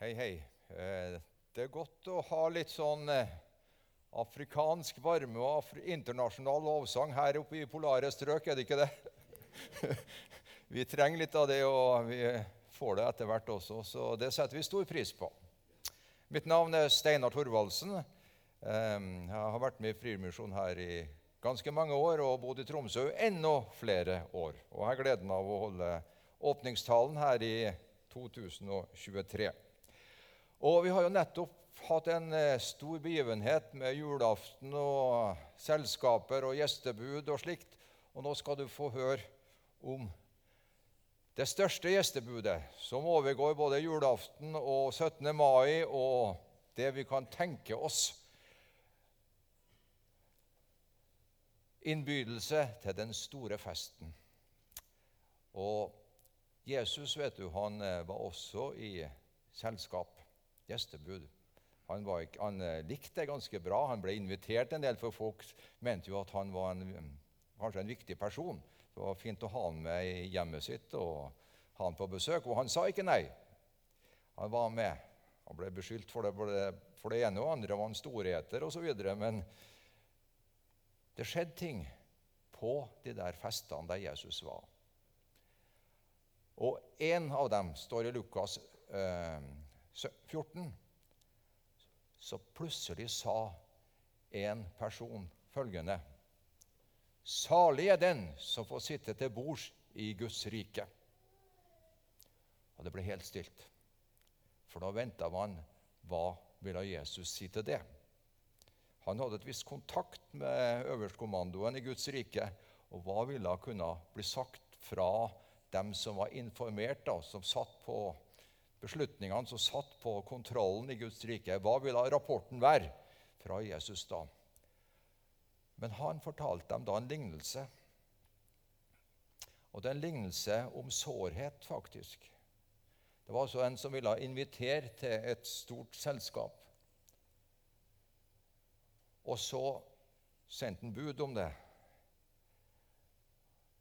Hei, hei. Eh, Det er godt å ha litt sånn eh, afrikansk varme og afri internasjonal lovsang her oppe i polare strøk, er det ikke det? vi trenger litt av det, og vi får det etter hvert også, så det setter vi stor pris på. Mitt navn er Steinar Thorvaldsen. Eh, Jeg har vært med i Frimisjonen her i ganske mange år og bodd i Tromsø enda flere år. Og jeg har gleden av å holde åpningstalen her i 2023. Og vi har jo nettopp hatt en eh, stor begivenhet med julaften og selskaper og gjestebud og slikt. Og nå skal du få høre om det største gjestebudet, som overgår både julaften og 17. mai og det vi kan tenke oss. Innbydelse til den store festen. Og Jesus vet du, han eh, var også i selskap gjestebud. Han, ikke, han, eh, likte det ganske bra. Han ble invitert en del, for folk mente jo at han var en, kanskje en viktig person. Det var fint å ha han med i hjemmet sitt og ha han på besøk. Og han sa ikke nei. Han var med. Han ble beskyldt for det, for det ene og andre, var han storheter osv. Men det skjedde ting på de der festene der Jesus var. Og en av dem står i Lukas eh, 14. Så plutselig sa en person følgende Salig er den som får sitte til bords i Guds rike. Og det ble helt stilt. For da venta man hva ville Jesus si til det? Han hadde et visst kontakt med øverstkommandoen i Guds rike. Og hva ville kunne bli sagt fra dem som var informert, da, som satt på beslutningene, som satt på kontrollen i Guds rike? Hva ville rapporten være fra Jesus da? Men han fortalte dem da en lignelse. Og det er en lignelse om sårhet, faktisk. Det var altså en som ville invitere til et stort selskap. Og så sendte han bud om det.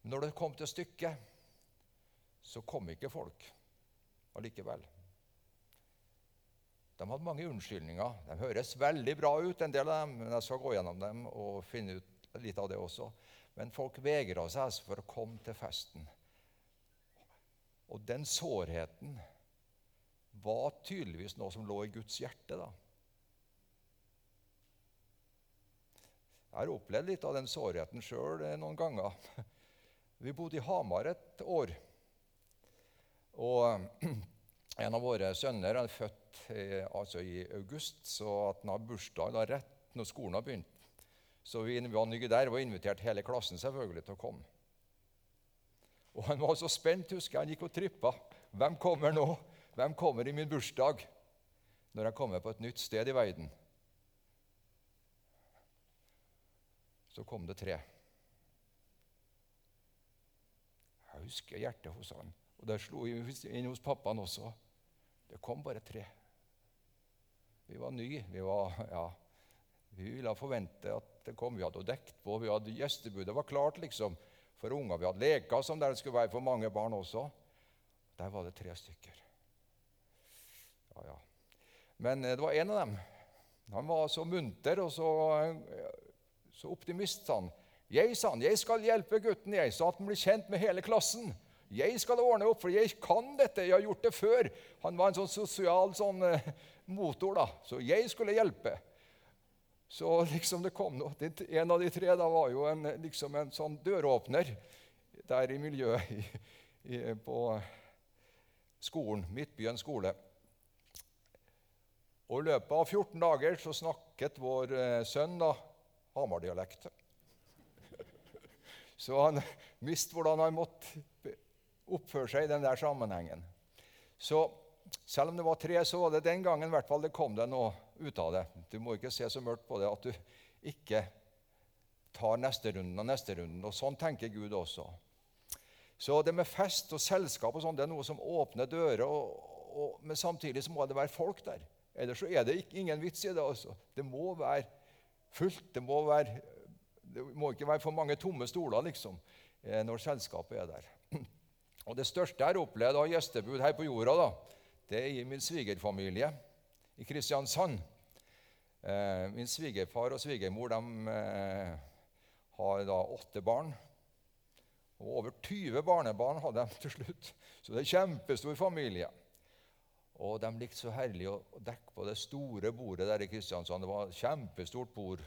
Når det kom til stykket, så kom ikke folk allikevel. De hadde mange unnskyldninger. De høres veldig bra ut, en del av dem, men jeg skal gå gjennom dem og finne ut litt av det også. Men folk vegra seg altså for å komme til festen. Og den sårheten var tydeligvis noe som lå i Guds hjerte. da. Jeg har opplevd litt av den sårheten sjøl noen ganger. Vi bodde i Hamar et år. Og en av våre sønner er født eh, altså i august, så at han har bursdag da, rett når skolen har begynt. Så vi var nye der og inviterte hele klassen selvfølgelig til å komme. Og Han var så spent, husker jeg. Han gikk og trippa. Hvem kommer nå? Hvem kommer i min bursdag når jeg kommer på et nytt sted i verden? Så kom det tre. Jeg husker hjertet hos han. Og det slo inn hos pappaen også. Det kom bare tre. Vi var nye. Vi, var, ja, vi ville forvente at det kom. Vi hadde dekt på. vi hadde gjestebud. Det var klart liksom, for unger. Vi hadde leker som det skulle være for mange barn også. Der var det tre stykker. Ja, ja. Men eh, det var en av dem. Han var så munter og så, så optimist, han. Jeg, sa han, jeg skal hjelpe gutten, jeg, så at han blir kjent med hele klassen. Jeg skal ordne opp, for jeg kan dette. Jeg har gjort det før. Han var en sånn sosial sånn, eh, motor, da. Så jeg skulle hjelpe. Så liksom det kom noe. En av de tre da var jo en, liksom en sånn døråpner der i miljøet i, i, på skolen, Midtbyen skole. Og I løpet av 14 dager så snakket vår eh, sønn da Hamar-dialekt. Så han visste hvordan han måtte oppføre seg i den der sammenhengen. Så selv om det var tre, så var det den gangen hvert fall det kom det noe ut av det. Du må ikke se så mørkt på det at du ikke tar neste runden og neste runden. Og sånn tenker Gud også. Så det med fest og selskap og sånn, det er noe som åpner dører, og, og, men samtidig så må det være folk der. Ellers så er det ikke, ingen vits i det. Også. Det må være fullt. Det må, være, det må ikke være for mange tomme stoler liksom, når selskapet er der. Og Det største jeg har opplevd av gjestebud her på jorda, da, det er i min svigerfamilie i Kristiansand. Eh, min svigerfar og svigermor eh, har da åtte barn. Og over 20 barnebarn hadde de til slutt. Så det er en kjempestor familie. Og de likte så herlig å dekke på det store bordet der i Kristiansand. Det var et kjempestort bord.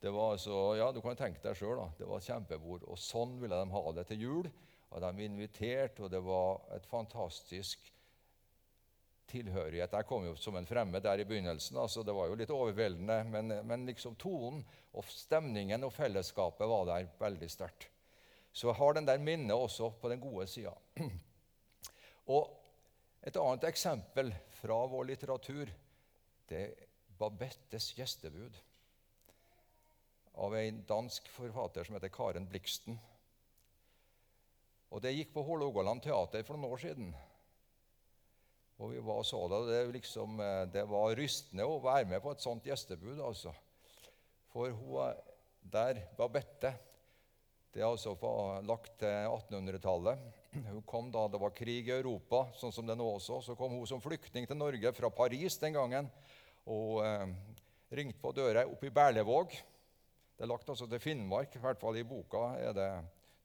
Det var så, ja, Du kan tenke deg sjøl. Det var et kjempebord. Og sånn ville de ha det til jul. Og de inviterte, og det var et fantastisk tilhørighet. Jeg kom jo som en fremmed der i begynnelsen, altså det var jo litt overveldende. Men, men liksom tonen og stemningen og fellesskapet var der veldig sterkt. Så jeg har den der minnet også på den gode sida. Et annet eksempel fra vår litteratur det er Babettes gjestebud av en dansk forfatter som heter Karen Bliksten. Og Det gikk på Hålogaland teater for noen år siden. Og vi var så det. Det, liksom, eh, det var rystende å være med på et sånt gjestebud. altså. For hun der, Babette, det altså lagt til 1800-tallet. Hun kom da det var krig i Europa, sånn som det nå også. Så kom hun som flyktning til Norge fra Paris den gangen og eh, ringte på døra oppe i Berlevåg. Det er lagt altså til Finnmark, i hvert fall i boka. er Det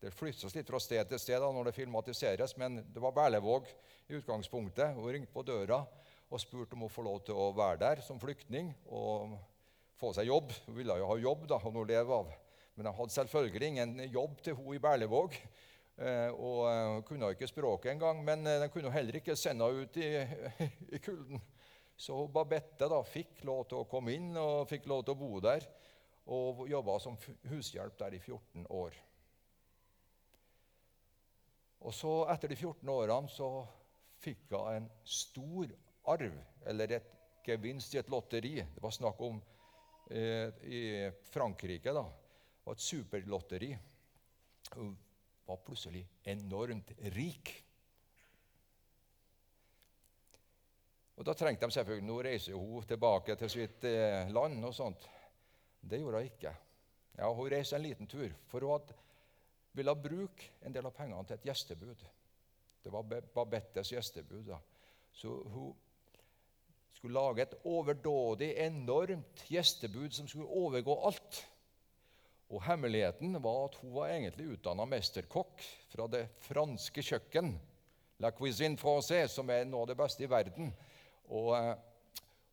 det flyttes litt fra sted til sted da, når det filmatiseres, men det var Berlevåg i utgangspunktet. Hun ringte på døra og spurte om hun får lov til å være der som flyktning og få seg jobb. Hun ville jo ha jobb da, og noe å leve av. Men hun hadde selvfølgelig ingen jobb til hun i Berlevåg. Eh, og hun eh, kunne ikke språket engang, men eh, de kunne heller ikke sende henne ut i, i kulden. Så Babette da fikk lov til å komme inn og fikk lov til å bo der. Og jobba som hushjelp der i 14 år. Og så, etter de 14 årene, så fikk hun en stor arv, eller et gevinst i et lotteri. Det var snakk om eh, i Frankrike. da, var et superlotteri. Hun var plutselig enormt rik. Og Da trengte de selvfølgelig Nå reiser hun tilbake til sitt eh, land. og sånt. Det gjorde hun ikke. Ja, Hun reiste en liten tur, for hun hadde, ville bruke en del av pengene til et gjestebud. Det var Babettes gjestebud. da. Så hun skulle lage et overdådig, enormt gjestebud som skulle overgå alt. Og Hemmeligheten var at hun var egentlig utdanna mesterkokk fra det franske kjøkken. La cuisine française, som er noe av det beste i verden. Og eh,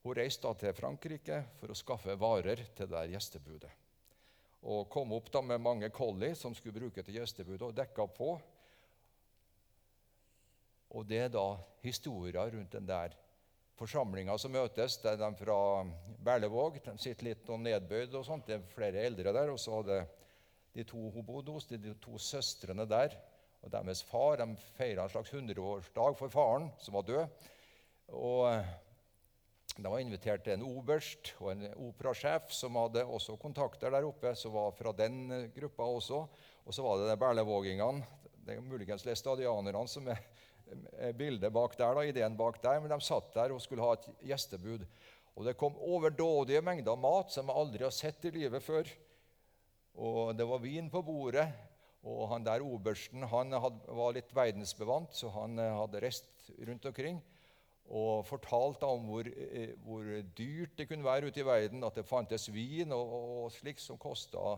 Hun reiste da til Frankrike for å skaffe varer til det gjestebudet. Og kom opp da med mange collie som skulle bruke til gjestebudet, og dekka på. Og det er da historier rundt den der forsamlinga som møtes. Det er de fra Berlevåg. De sitter litt og nedbøyd. og sånt. Det er flere eldre der. Og så er det de to hos, de to søstrene der. Og deres far de feira en slags hundreårsdag for faren, som var død. Og De var invitert til en oberst og en operasjef som hadde også kontakter der oppe, som var fra den eh, gruppa også. Og så var det de berlevågingene, det er muligens læstadianerne, som er bildet bak der, da, ideen bak der, men de satt der og skulle ha et gjestebud. Og Det kom overdådige mengder mat som jeg aldri har sett i livet før. Og Det var vin på bordet. Og han der obersten han hadde, var litt verdensbevant, så han eh, hadde reist rundt omkring og fortalte om hvor, eh, hvor, dyrt det kunne være ute i verden, at det fantes vin og, og slikt som kosta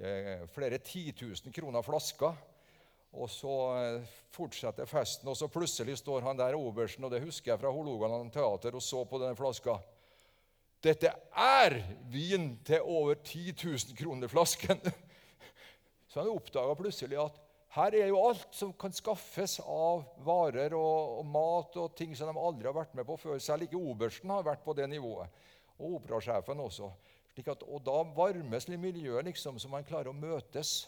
eh, flere titusen kroner flaska. Og så eh, fortsetter festen, og så plutselig står han der obersten, og det husker jeg fra Hålogaland teater, og så på denne flaska. Dette er vin til over 10 000 kroner flasken! Så han oppdaga plutselig at her er jo alt som kan skaffes av varer og, og, mat og ting som de aldri har vært med på før. Selv ikke obersten har vært på det nivået. Og operasjefen også. At, og da varmes miljøet, liksom, så man klarer å møtes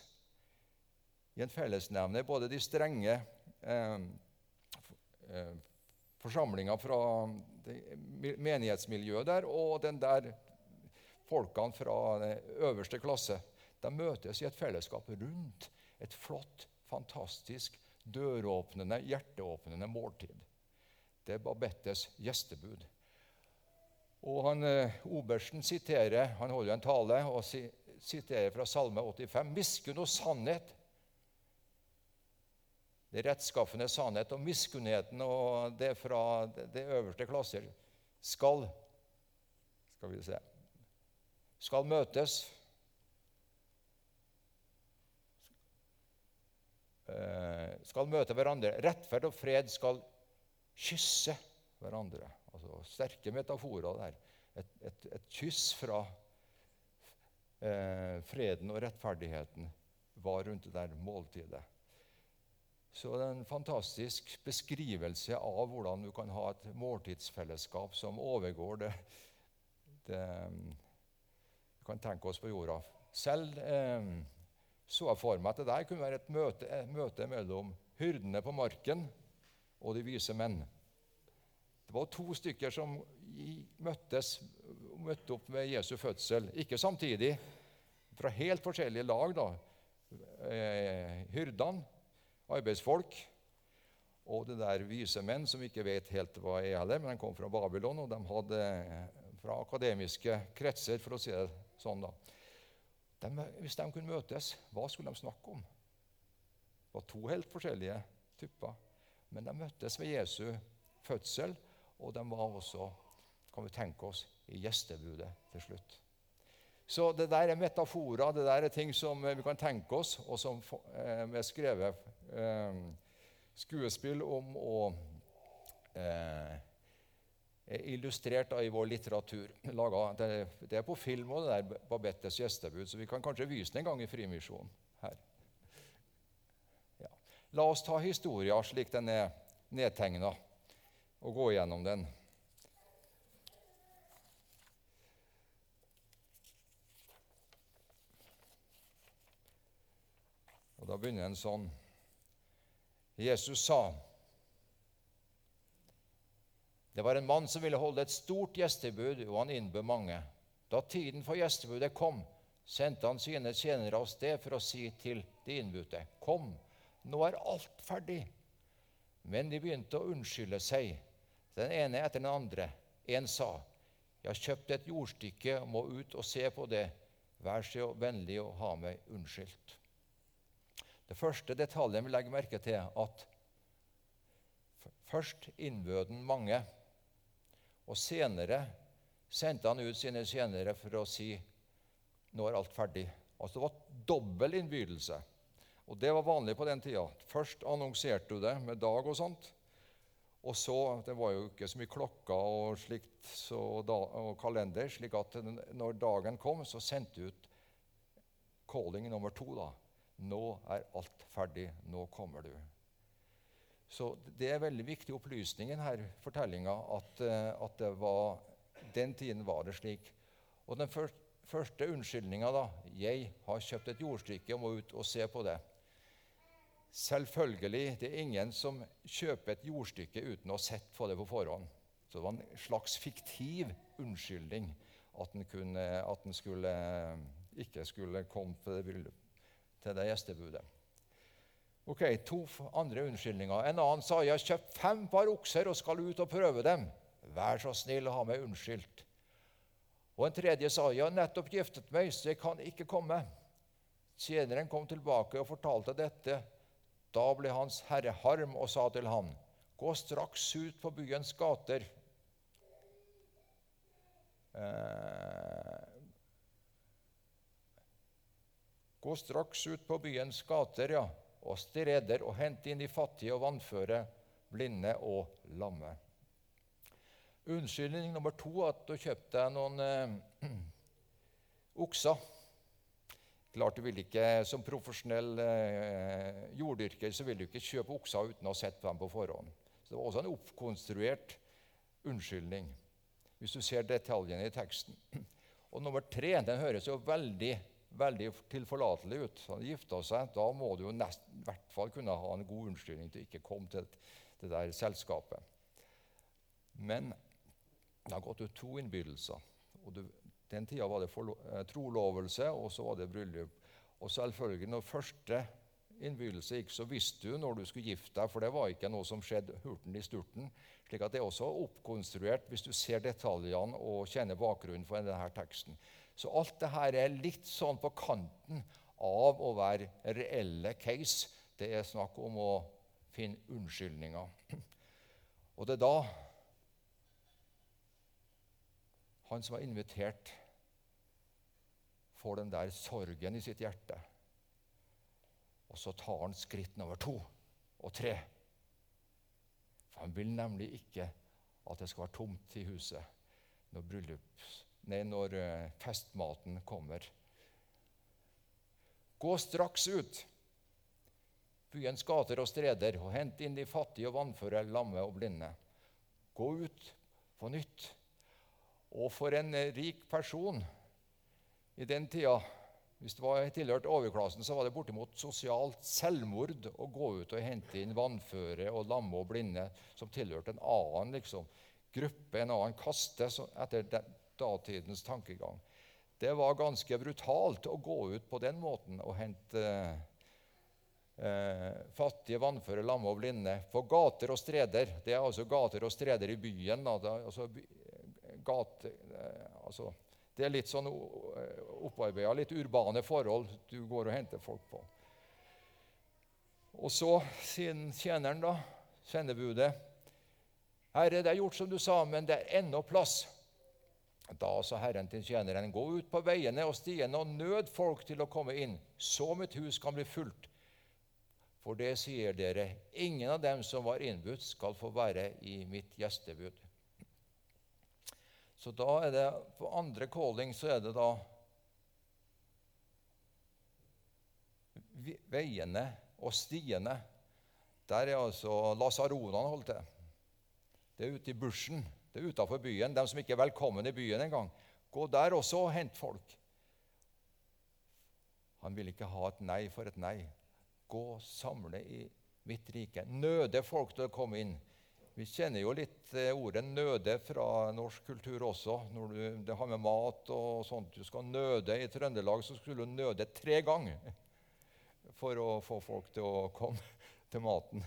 i en fellesnevner både de strenge eh, eh forsamlinga fra menighetsmiljøet der og den der folkene fra øverste klasse. De møtes i et fellesskap rundt et flott, fantastisk, døråpnende, hjerteåpnende måltid. Det er Babettes gjestebud. Og han, eh, Obersten siterer, han holder en tale og siterer fra Salme 85.: Miskunn og sannhet det rettskaffende sannhet og miskunnheten og det fra det øverste klasser skal skal vi se skal møtes. Eh, skal møte hverandre. Rettferd og fred skal kysse hverandre. Altså Sterke metaforer der. Et, et, et kyss fra eh, freden og rettferdigheten var rundt det der måltidet. Så det er en fantastisk beskrivelse av hvordan du kan ha et måltidsfellesskap som overgår det, det vi kan tenke oss på jorda. Selv eh, så jeg for meg at det der kunne være et møte, et møte mellom hyrdene på marken og de vise menn. Det var to stykker som møttes, møtte opp ved Jesu fødsel. Ikke samtidig, fra helt forskjellige lag. da. Eh, hyrdene, arbeidsfolk, og det der vise menn som ikke vet helt hva er heller, men de kom fra Babylon, og de hadde fra akademiske kretser, for å si det sånn. da. De, hvis de kunne møtes, hva skulle de snakke om? Det var to helt forskjellige typer. Men de møttes ved Jesu fødsel og de var også, kan vi tenke oss, i gjestebudet til slutt. Så det der er metaforer, det der er ting som vi kan tenke oss, og som eh, er skrevet eh, skuespill om og eh, illustrert da, i vår litteratur. Laget, det, er på film og det er Babettes gjestebud, så vi kan kanskje vise den en gang i Frimisjonen. Ja. La oss ta historia slik den er nedtegna og gå gjennom den. Og Da begynner en sånn. Jesus sa Det var en mann som ville holde et stort gjestebud, og han innbød mange. Da tiden for gjestebudet kom, sendte han sine tjenere av sted for å si til de innbudte.: Kom, nå er alt ferdig. Men de begynte å unnskylde seg den ene etter den andre. En sa, 'Jeg har kjøpt et jordstykke og må ut og se på det. Vær så vennlig å ha meg unnskyldt.' Det første detaljen vi legger merke til, at først innbød han mange, og senere sendte han ut sine tjenere for å si, 'Nå er alt ferdig'. Altså Det var dobbel innbydelse. Og Det var vanlig på den tida. Først annonserte du det med dag og sånt. Og så, Det var jo ikke så mye klokker og, slikt, så da, og kalender, slik at når dagen kom, så sendte du ut calling nummer to. da. Nå er alt ferdig. Nå kommer du. Så Det er veldig viktig opplysning i denne fortellinga at, eh, at var, den tiden var det slik. Og den første unnskyldninga da 'Jeg har kjøpt et jordstykke og må ut og se på det'. Selvfølgelig, det er ingen som kjøper et jordstykke uten å ha sett på det på forhånd. Så det var en slags fiktiv unnskyldning at en, skulle, ikke skulle komme til det gjestebudet. Ok, To andre unnskyldninger. En annen sa jeg har kjøpt fem par okser og skal ut og prøve dem. Vær så snill å ha meg unnskyldt. Og en tredje sa jeg har nettopp giftet meg, så jeg kan ikke komme. Tjeneren kom tilbake og fortalte dette da ble hans herre harm og sa til han, Gå straks ut på byens gater. Eh, gå straks ut på byens gater ja, og streder og hente inn de fattige og vannføre, blinde og lamme. Unnskyldning nummer to at du kjøpte deg noen eh, okser. Klart du vil ikke, Som profesjonell eh, jorddyrker så vil du ikke kjøpe okser uten å ha sett dem på forhånd. Så Det var også en oppkonstruert unnskyldning, hvis du ser detaljene i teksten. Og nummer tre den høres jo veldig veldig tilforlatelig ut. Han gifta seg. Da må du jo nest, i hvert fall kunne ha en god unnskyldning til å ikke komme til det der selskapet. Men det har gått ut to innbydelser. og du, den tida var det eh, trolovelse, og så var det bryllup. Og selvfølgelig, når første innbydelse gikk, så visste du når du skulle gifte deg, for det var ikke noe som skjedde hurten i sturten. slik at det er også oppkonstruert hvis du ser detaljene og kjenner bakgrunnen for denne teksten. Så alt dette er litt sånn på kanten av å være reelle case. Det er snakk om å finne unnskyldninger. Og det er da han som har invitert, får den der sorgen i sitt hjerte. Og så tar han skritt nummer to og tre. For han vil nemlig ikke at det skal være tomt i huset når, bryllup, nei, når eh, festmaten kommer. Gå straks ut, byens gater og streder, og hent inn de fattige og vannføre, lamme og blinde. Gå ut på nytt. Og for en rik person i den tida hvis det var tilhørt overklassen, så var det bortimot sosialt selvmord å gå ut og hente inn vannføre og lamme og blinde som tilhørte en annen liksom, gruppe, en annen kaste, etter datidens tankegang. Det var ganske brutalt å gå ut på den måten og hente eh, fattige, vannføre, lamme og blinde på gater og streder. Det er altså gater og streder i byen. Da. Altså, gate, eh, altså det er litt sånn eh, opparbeida, litt urbane forhold du går og henter folk på. Og så sier tjeneren, da, sendebudet, 'Herre, det er gjort som du sa, men det er ennå plass.' Da sa Herren til tjeneren, 'Gå ut på veiene og stiene og nød folk til å komme inn, så mitt hus kan bli fullt.' For det sier dere, ingen av dem som var innbudt, skal få være i mitt gjestebud. Så da er det på andre calling så er det da veiene og stiene. Der er altså lasaronene holdt til. Det er ute i bushen. Det er utafor byen. De som ikke er velkommen i byen engang. Gå der også og hent folk. Han vil ikke ha et nei for et nei. Gå, samle i mitt rike. Nøde folk til å komme inn. Vi kjenner jo litt eh, ordet 'nøde' fra norsk kultur også. Når du, det har med mat og sånt Du skal nøde. I Trøndelag så skulle du nøde tre ganger for å få folk til å komme til maten.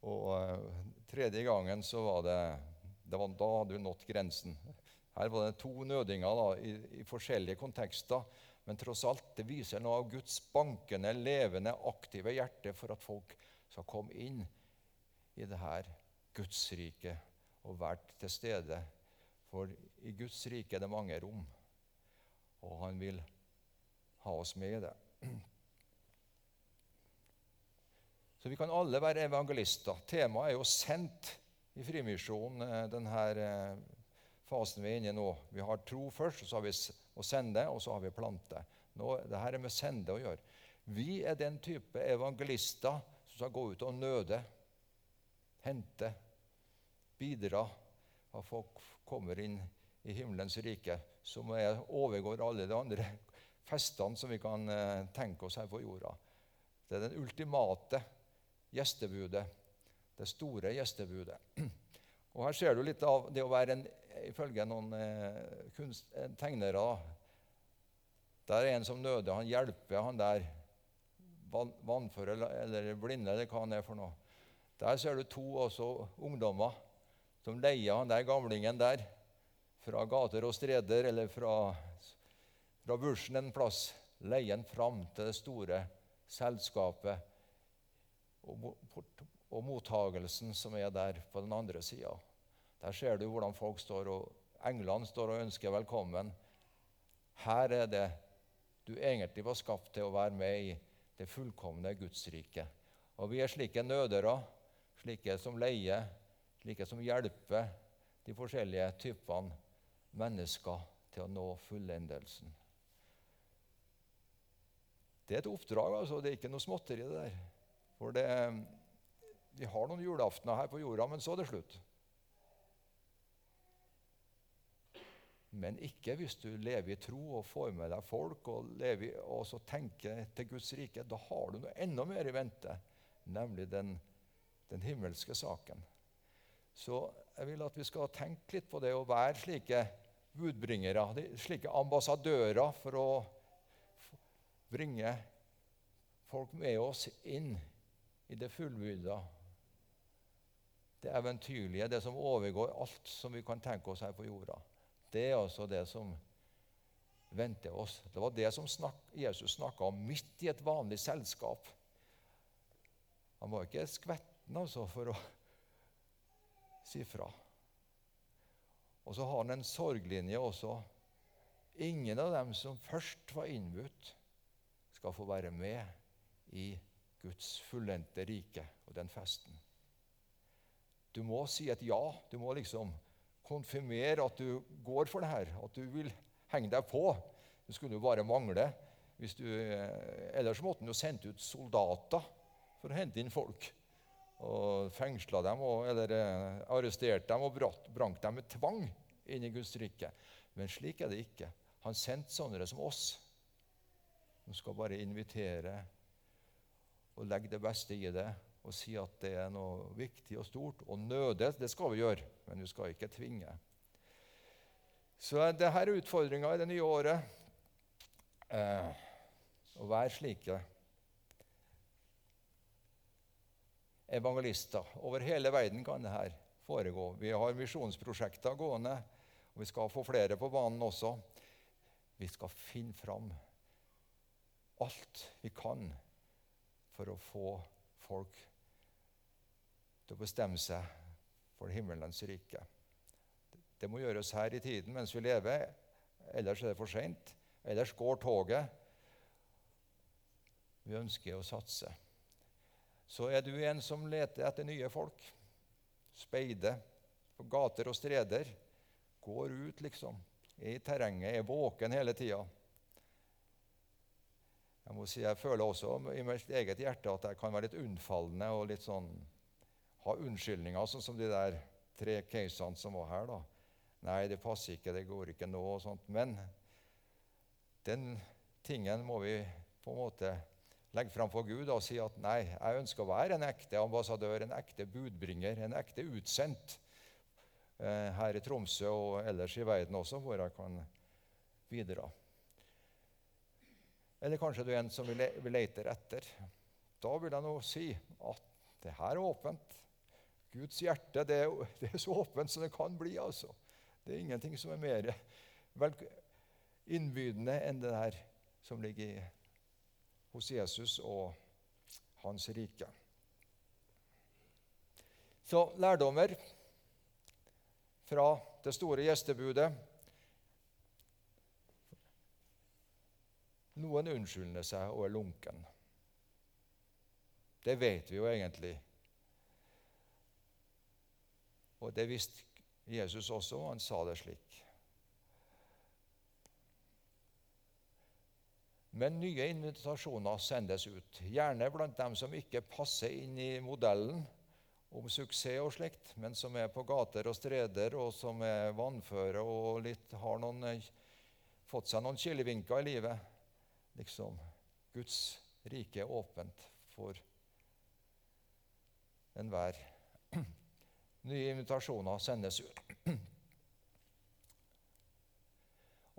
Og uh, tredje gangen så var det Det var da du nådde grensen. Her var det to nødinger da, i, i, forskjellige kontekster. Men tross alt, det viser noe av Guds bankende, levende, aktive hjerte for at folk skal komme inn i det her Guds rike og vært til stede. For i Guds rike er det mange rom, og han vil ha oss med i det. Så vi kan alle være evangelister. Temaet er jo sendt i Frimisjonen, eh, denne eh, fasen vi er inne i nå. Vi har tro først, så har vi å sende, og så har vi plante. Nå, det her er med sende å gjøre. Vi er den type evangelister som skal gå ut og nøde, hente, bidra, at folk kommer inn i himmelens rike, som er, overgår alle de andre festene som vi kan eh, tenke oss her på jorda. Det er den ultimate gjestebudet, det store gjestebudet. Og Her ser du litt av det å være en, ifølge noen eh, kunst, tegnere Der er en som nøder. Han hjelper han der vannføre eller blinde, eller hva han er for noe. Der ser du to også ungdommer som leier han der gamlingen der fra gater og streder eller fra, fra bushen en plass. Leier han fram til det store selskapet og, og mottagelsen som er der på den andre sida. Der ser du hvordan folk står og englene står og ønsker velkommen. Her er det du egentlig var skapt til å være med i det fullkomne Gudsriket. Og vi er slike nødere, slike som leier slike som hjelper de forskjellige typene mennesker til å nå fullendelsen. Det er et oppdrag, altså. Det er ikke noe småtteri, det der. For det, vi har noen julaftener her på jorda, men så er det slutt. Men ikke hvis du lever i tro og får med deg folk og, lever, og så tenker til Guds rike. Da har du noe enda mer i vente, nemlig den, den himmelske saken. Så jeg vil at vi skal tenke litt på det å være slike budbringere, slike ambassadører for å bringe folk med oss inn i det fullbyrda, det eventyrlige, det som overgår alt som vi kan tenke oss her på jorda. Det er altså det som venter oss. Det var det som snak, Jesus snakka om midt i et vanlig selskap. Han var ikke skvetten altså for å si fra. Og så har han en sorglinje også. Ingen av dem som først var innbudt, skal få være med i Guds fullendte rike og den festen. Du må si et ja. Du må liksom konfirmere at du går for det her, at du vil henge deg på. Det skulle jo bare mangle. Hvis Du, eh, ellers måtte han jo sendt ut soldater for å hente inn folk. Og fengsla dem, og, eller arrestert arresterte dem og brank dem med tvang inn i Guds rike. Men slik er det ikke. Han sendte sånne som oss. De skal bare invitere og legge det beste i det og si at det er noe viktig og stort. Og nøde, det skal vi gjøre, men du skal ikke tvinge. Så dette er utfordringa i det nye året. Eh, å være slike evangelister. Over hele verden kan dette foregå. Vi har misjonsprosjekter gående, og vi skal få flere på banen også. Vi skal finne fram alt vi kan for å få folk til å bestemme seg for himmelens rike. Det må gjøres her i tiden mens vi lever, ellers er det for seint. Ellers går toget. Vi ønsker å satse. Så er du en som leter etter nye folk, speider på gater og streder, går ut, liksom, er i terrenget, er våken hele tida. Jeg må si, jeg føler også i mitt eget hjerte at jeg kan være litt unnfallende og litt sånn, ha unnskyldninger, sånn som de der tre casene som var her. da. Nei, det passer ikke, det går ikke nå. og sånt. Men den tingen må vi på en måte legge fram for Gud og si at nei, jeg ønsker å være en ekte ambassadør, en ekte budbringer, en ekte utsendt eh, her i Tromsø og ellers i verden også, hvor jeg kan bidra. Eller kanskje du er en som vi leter etter. Da vil jeg nå si at det her er åpent. Guds hjerte det er, det er så åpent som det kan bli. altså. Det er ingenting som er mer innbydende enn det der som ligger hos Jesus og hans rike. Så lærdommer fra det store gjestebudet. Noen unnskylder seg og er lunken. Det vet vi jo egentlig. Og det visste Jesus også, og han sa det slik. Men nye invitasjoner sendes ut, gjerne blant dem som ikke passer inn i modellen om suksess og slikt, men som er på gater og streder, og som er vannføre og litt, har noen, fått seg noen kilevinker i livet. Liksom Guds rike er åpent for enhver. Nye invitasjoner sendes ut.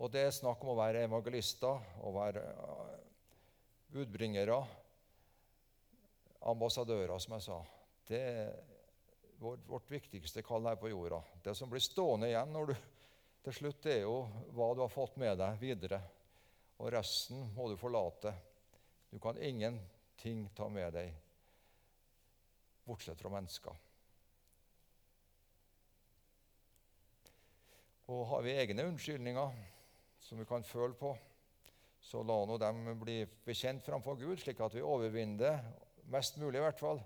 Og det er snakk om å være evangelister, å være eh, budbringere, ambassadører, som jeg sa. Det er vårt, vårt viktigste kall her på jorda. Det som blir stående igjen når du, til slutt, det er jo hva du har fått med deg videre. Og resten må du forlate. Du kan ingenting ta med deg bortsett fra mennesker. Og har vi egne unnskyldninger som vi kan føle på, så la nå dem bli bekjent framfor Gud, slik at vi overvinner det, mest mulig i hvert fall,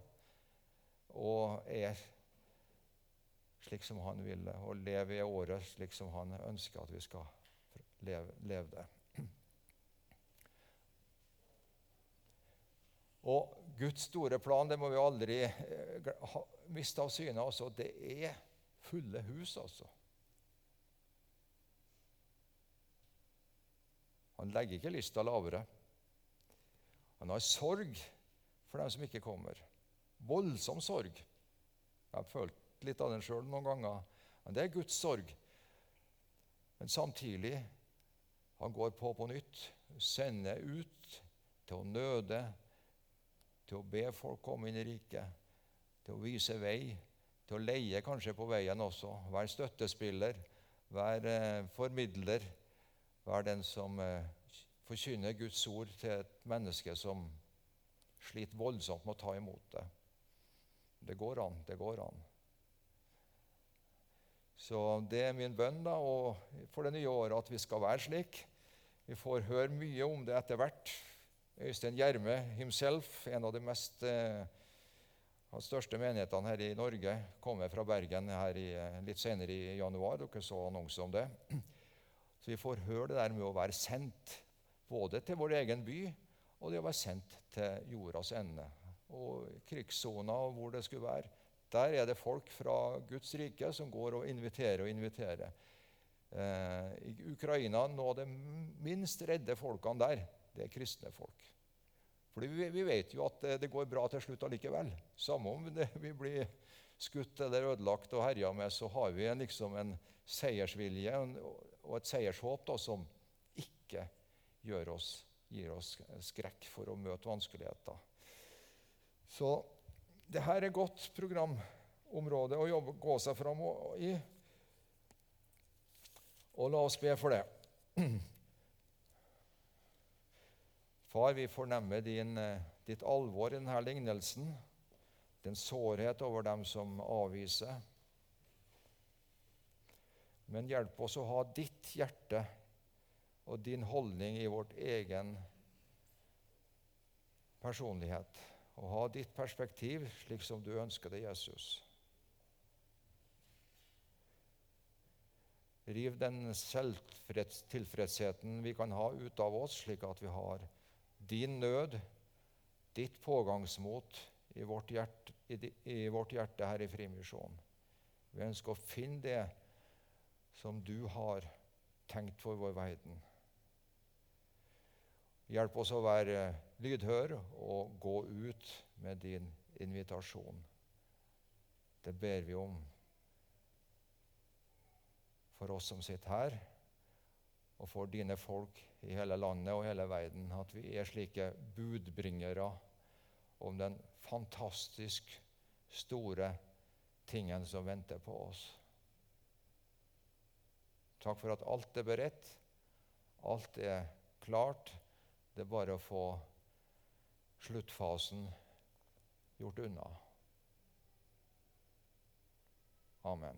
og er slik som Han ville, og leve i året slik som Han ønsker at vi skal leve, leve det. Og Guds store plan det må vi aldri eh, miste av syne. Altså, det er fulle hus, altså. Han legger ikke lista lavere. Han har sorg for dem som ikke kommer. Voldsom sorg. Jeg har følt litt av den sjøl noen ganger. Men det er Guds sorg. Men samtidig han går på på nytt, sender ut til å nøde, til å be folk komme inn i riket, til å vise vei, til å leie kanskje på veien også, være støttespiller, være eh, formidler Vær den som eh, forkynner Guds ord til et menneske som sliter voldsomt med å ta imot det. Det går an. Det går an. Så det er min bønn da, og for det nye året at vi skal være slik. Vi får høre mye om det etter hvert. Øystein Gjerme himself, en av de mest eh, de største menighetene her i Norge, kommer fra Bergen her i, eh, litt senere i januar. Dere så annonse om det. Så vi får høre det der med å være sendt både til vår egen by og det å være sendt til jordas ende. Og krigssona og hvor det skulle være. Der er det folk fra Guds rike som går og inviterer og inviterer. Eh, I Ukraina noe av det minst redde folkene der, det er kristne folk. For vi, vi, vet jo at det, det, går bra til slutt allikevel. Samme om det, vi blir skutt eller ødelagt og herja med, så har vi en, liksom en seiersvilje og et seiershåp da, som ikke oss, gir oss skrekk for å møte vanskeligheter. Så det her er et godt programområde å jobbe, gå seg fram i. Og la oss be for det. Far, vi fornemmer din, eh, ditt alvor i denne lignelsen, din sårhet over dem som avviser. Men hjelp oss å ha ditt hjerte og din holdning i vårt egen personlighet og ha ditt perspektiv slik som du ønsker det, Jesus. Riv den selvtilfredsheten vi kan ha ut av oss, slik at vi har din nød, ditt pågangsmot i vårt hjerte, i, i vårt hjerte her i Frimisjonen. Vi ønsker å finne det som du har tenkt for vår verden. Hjelp oss å være lydhør og gå ut med din invitasjon. Det ber vi om for oss som sitter her, og for dine folk i hele landet og hele verden, at vi er slike budbringere om den fantastisk store tingen som venter på oss. Takk for at alt er beredt, alt er klart. Det er bare å få sluttfasen gjort unna. Amen.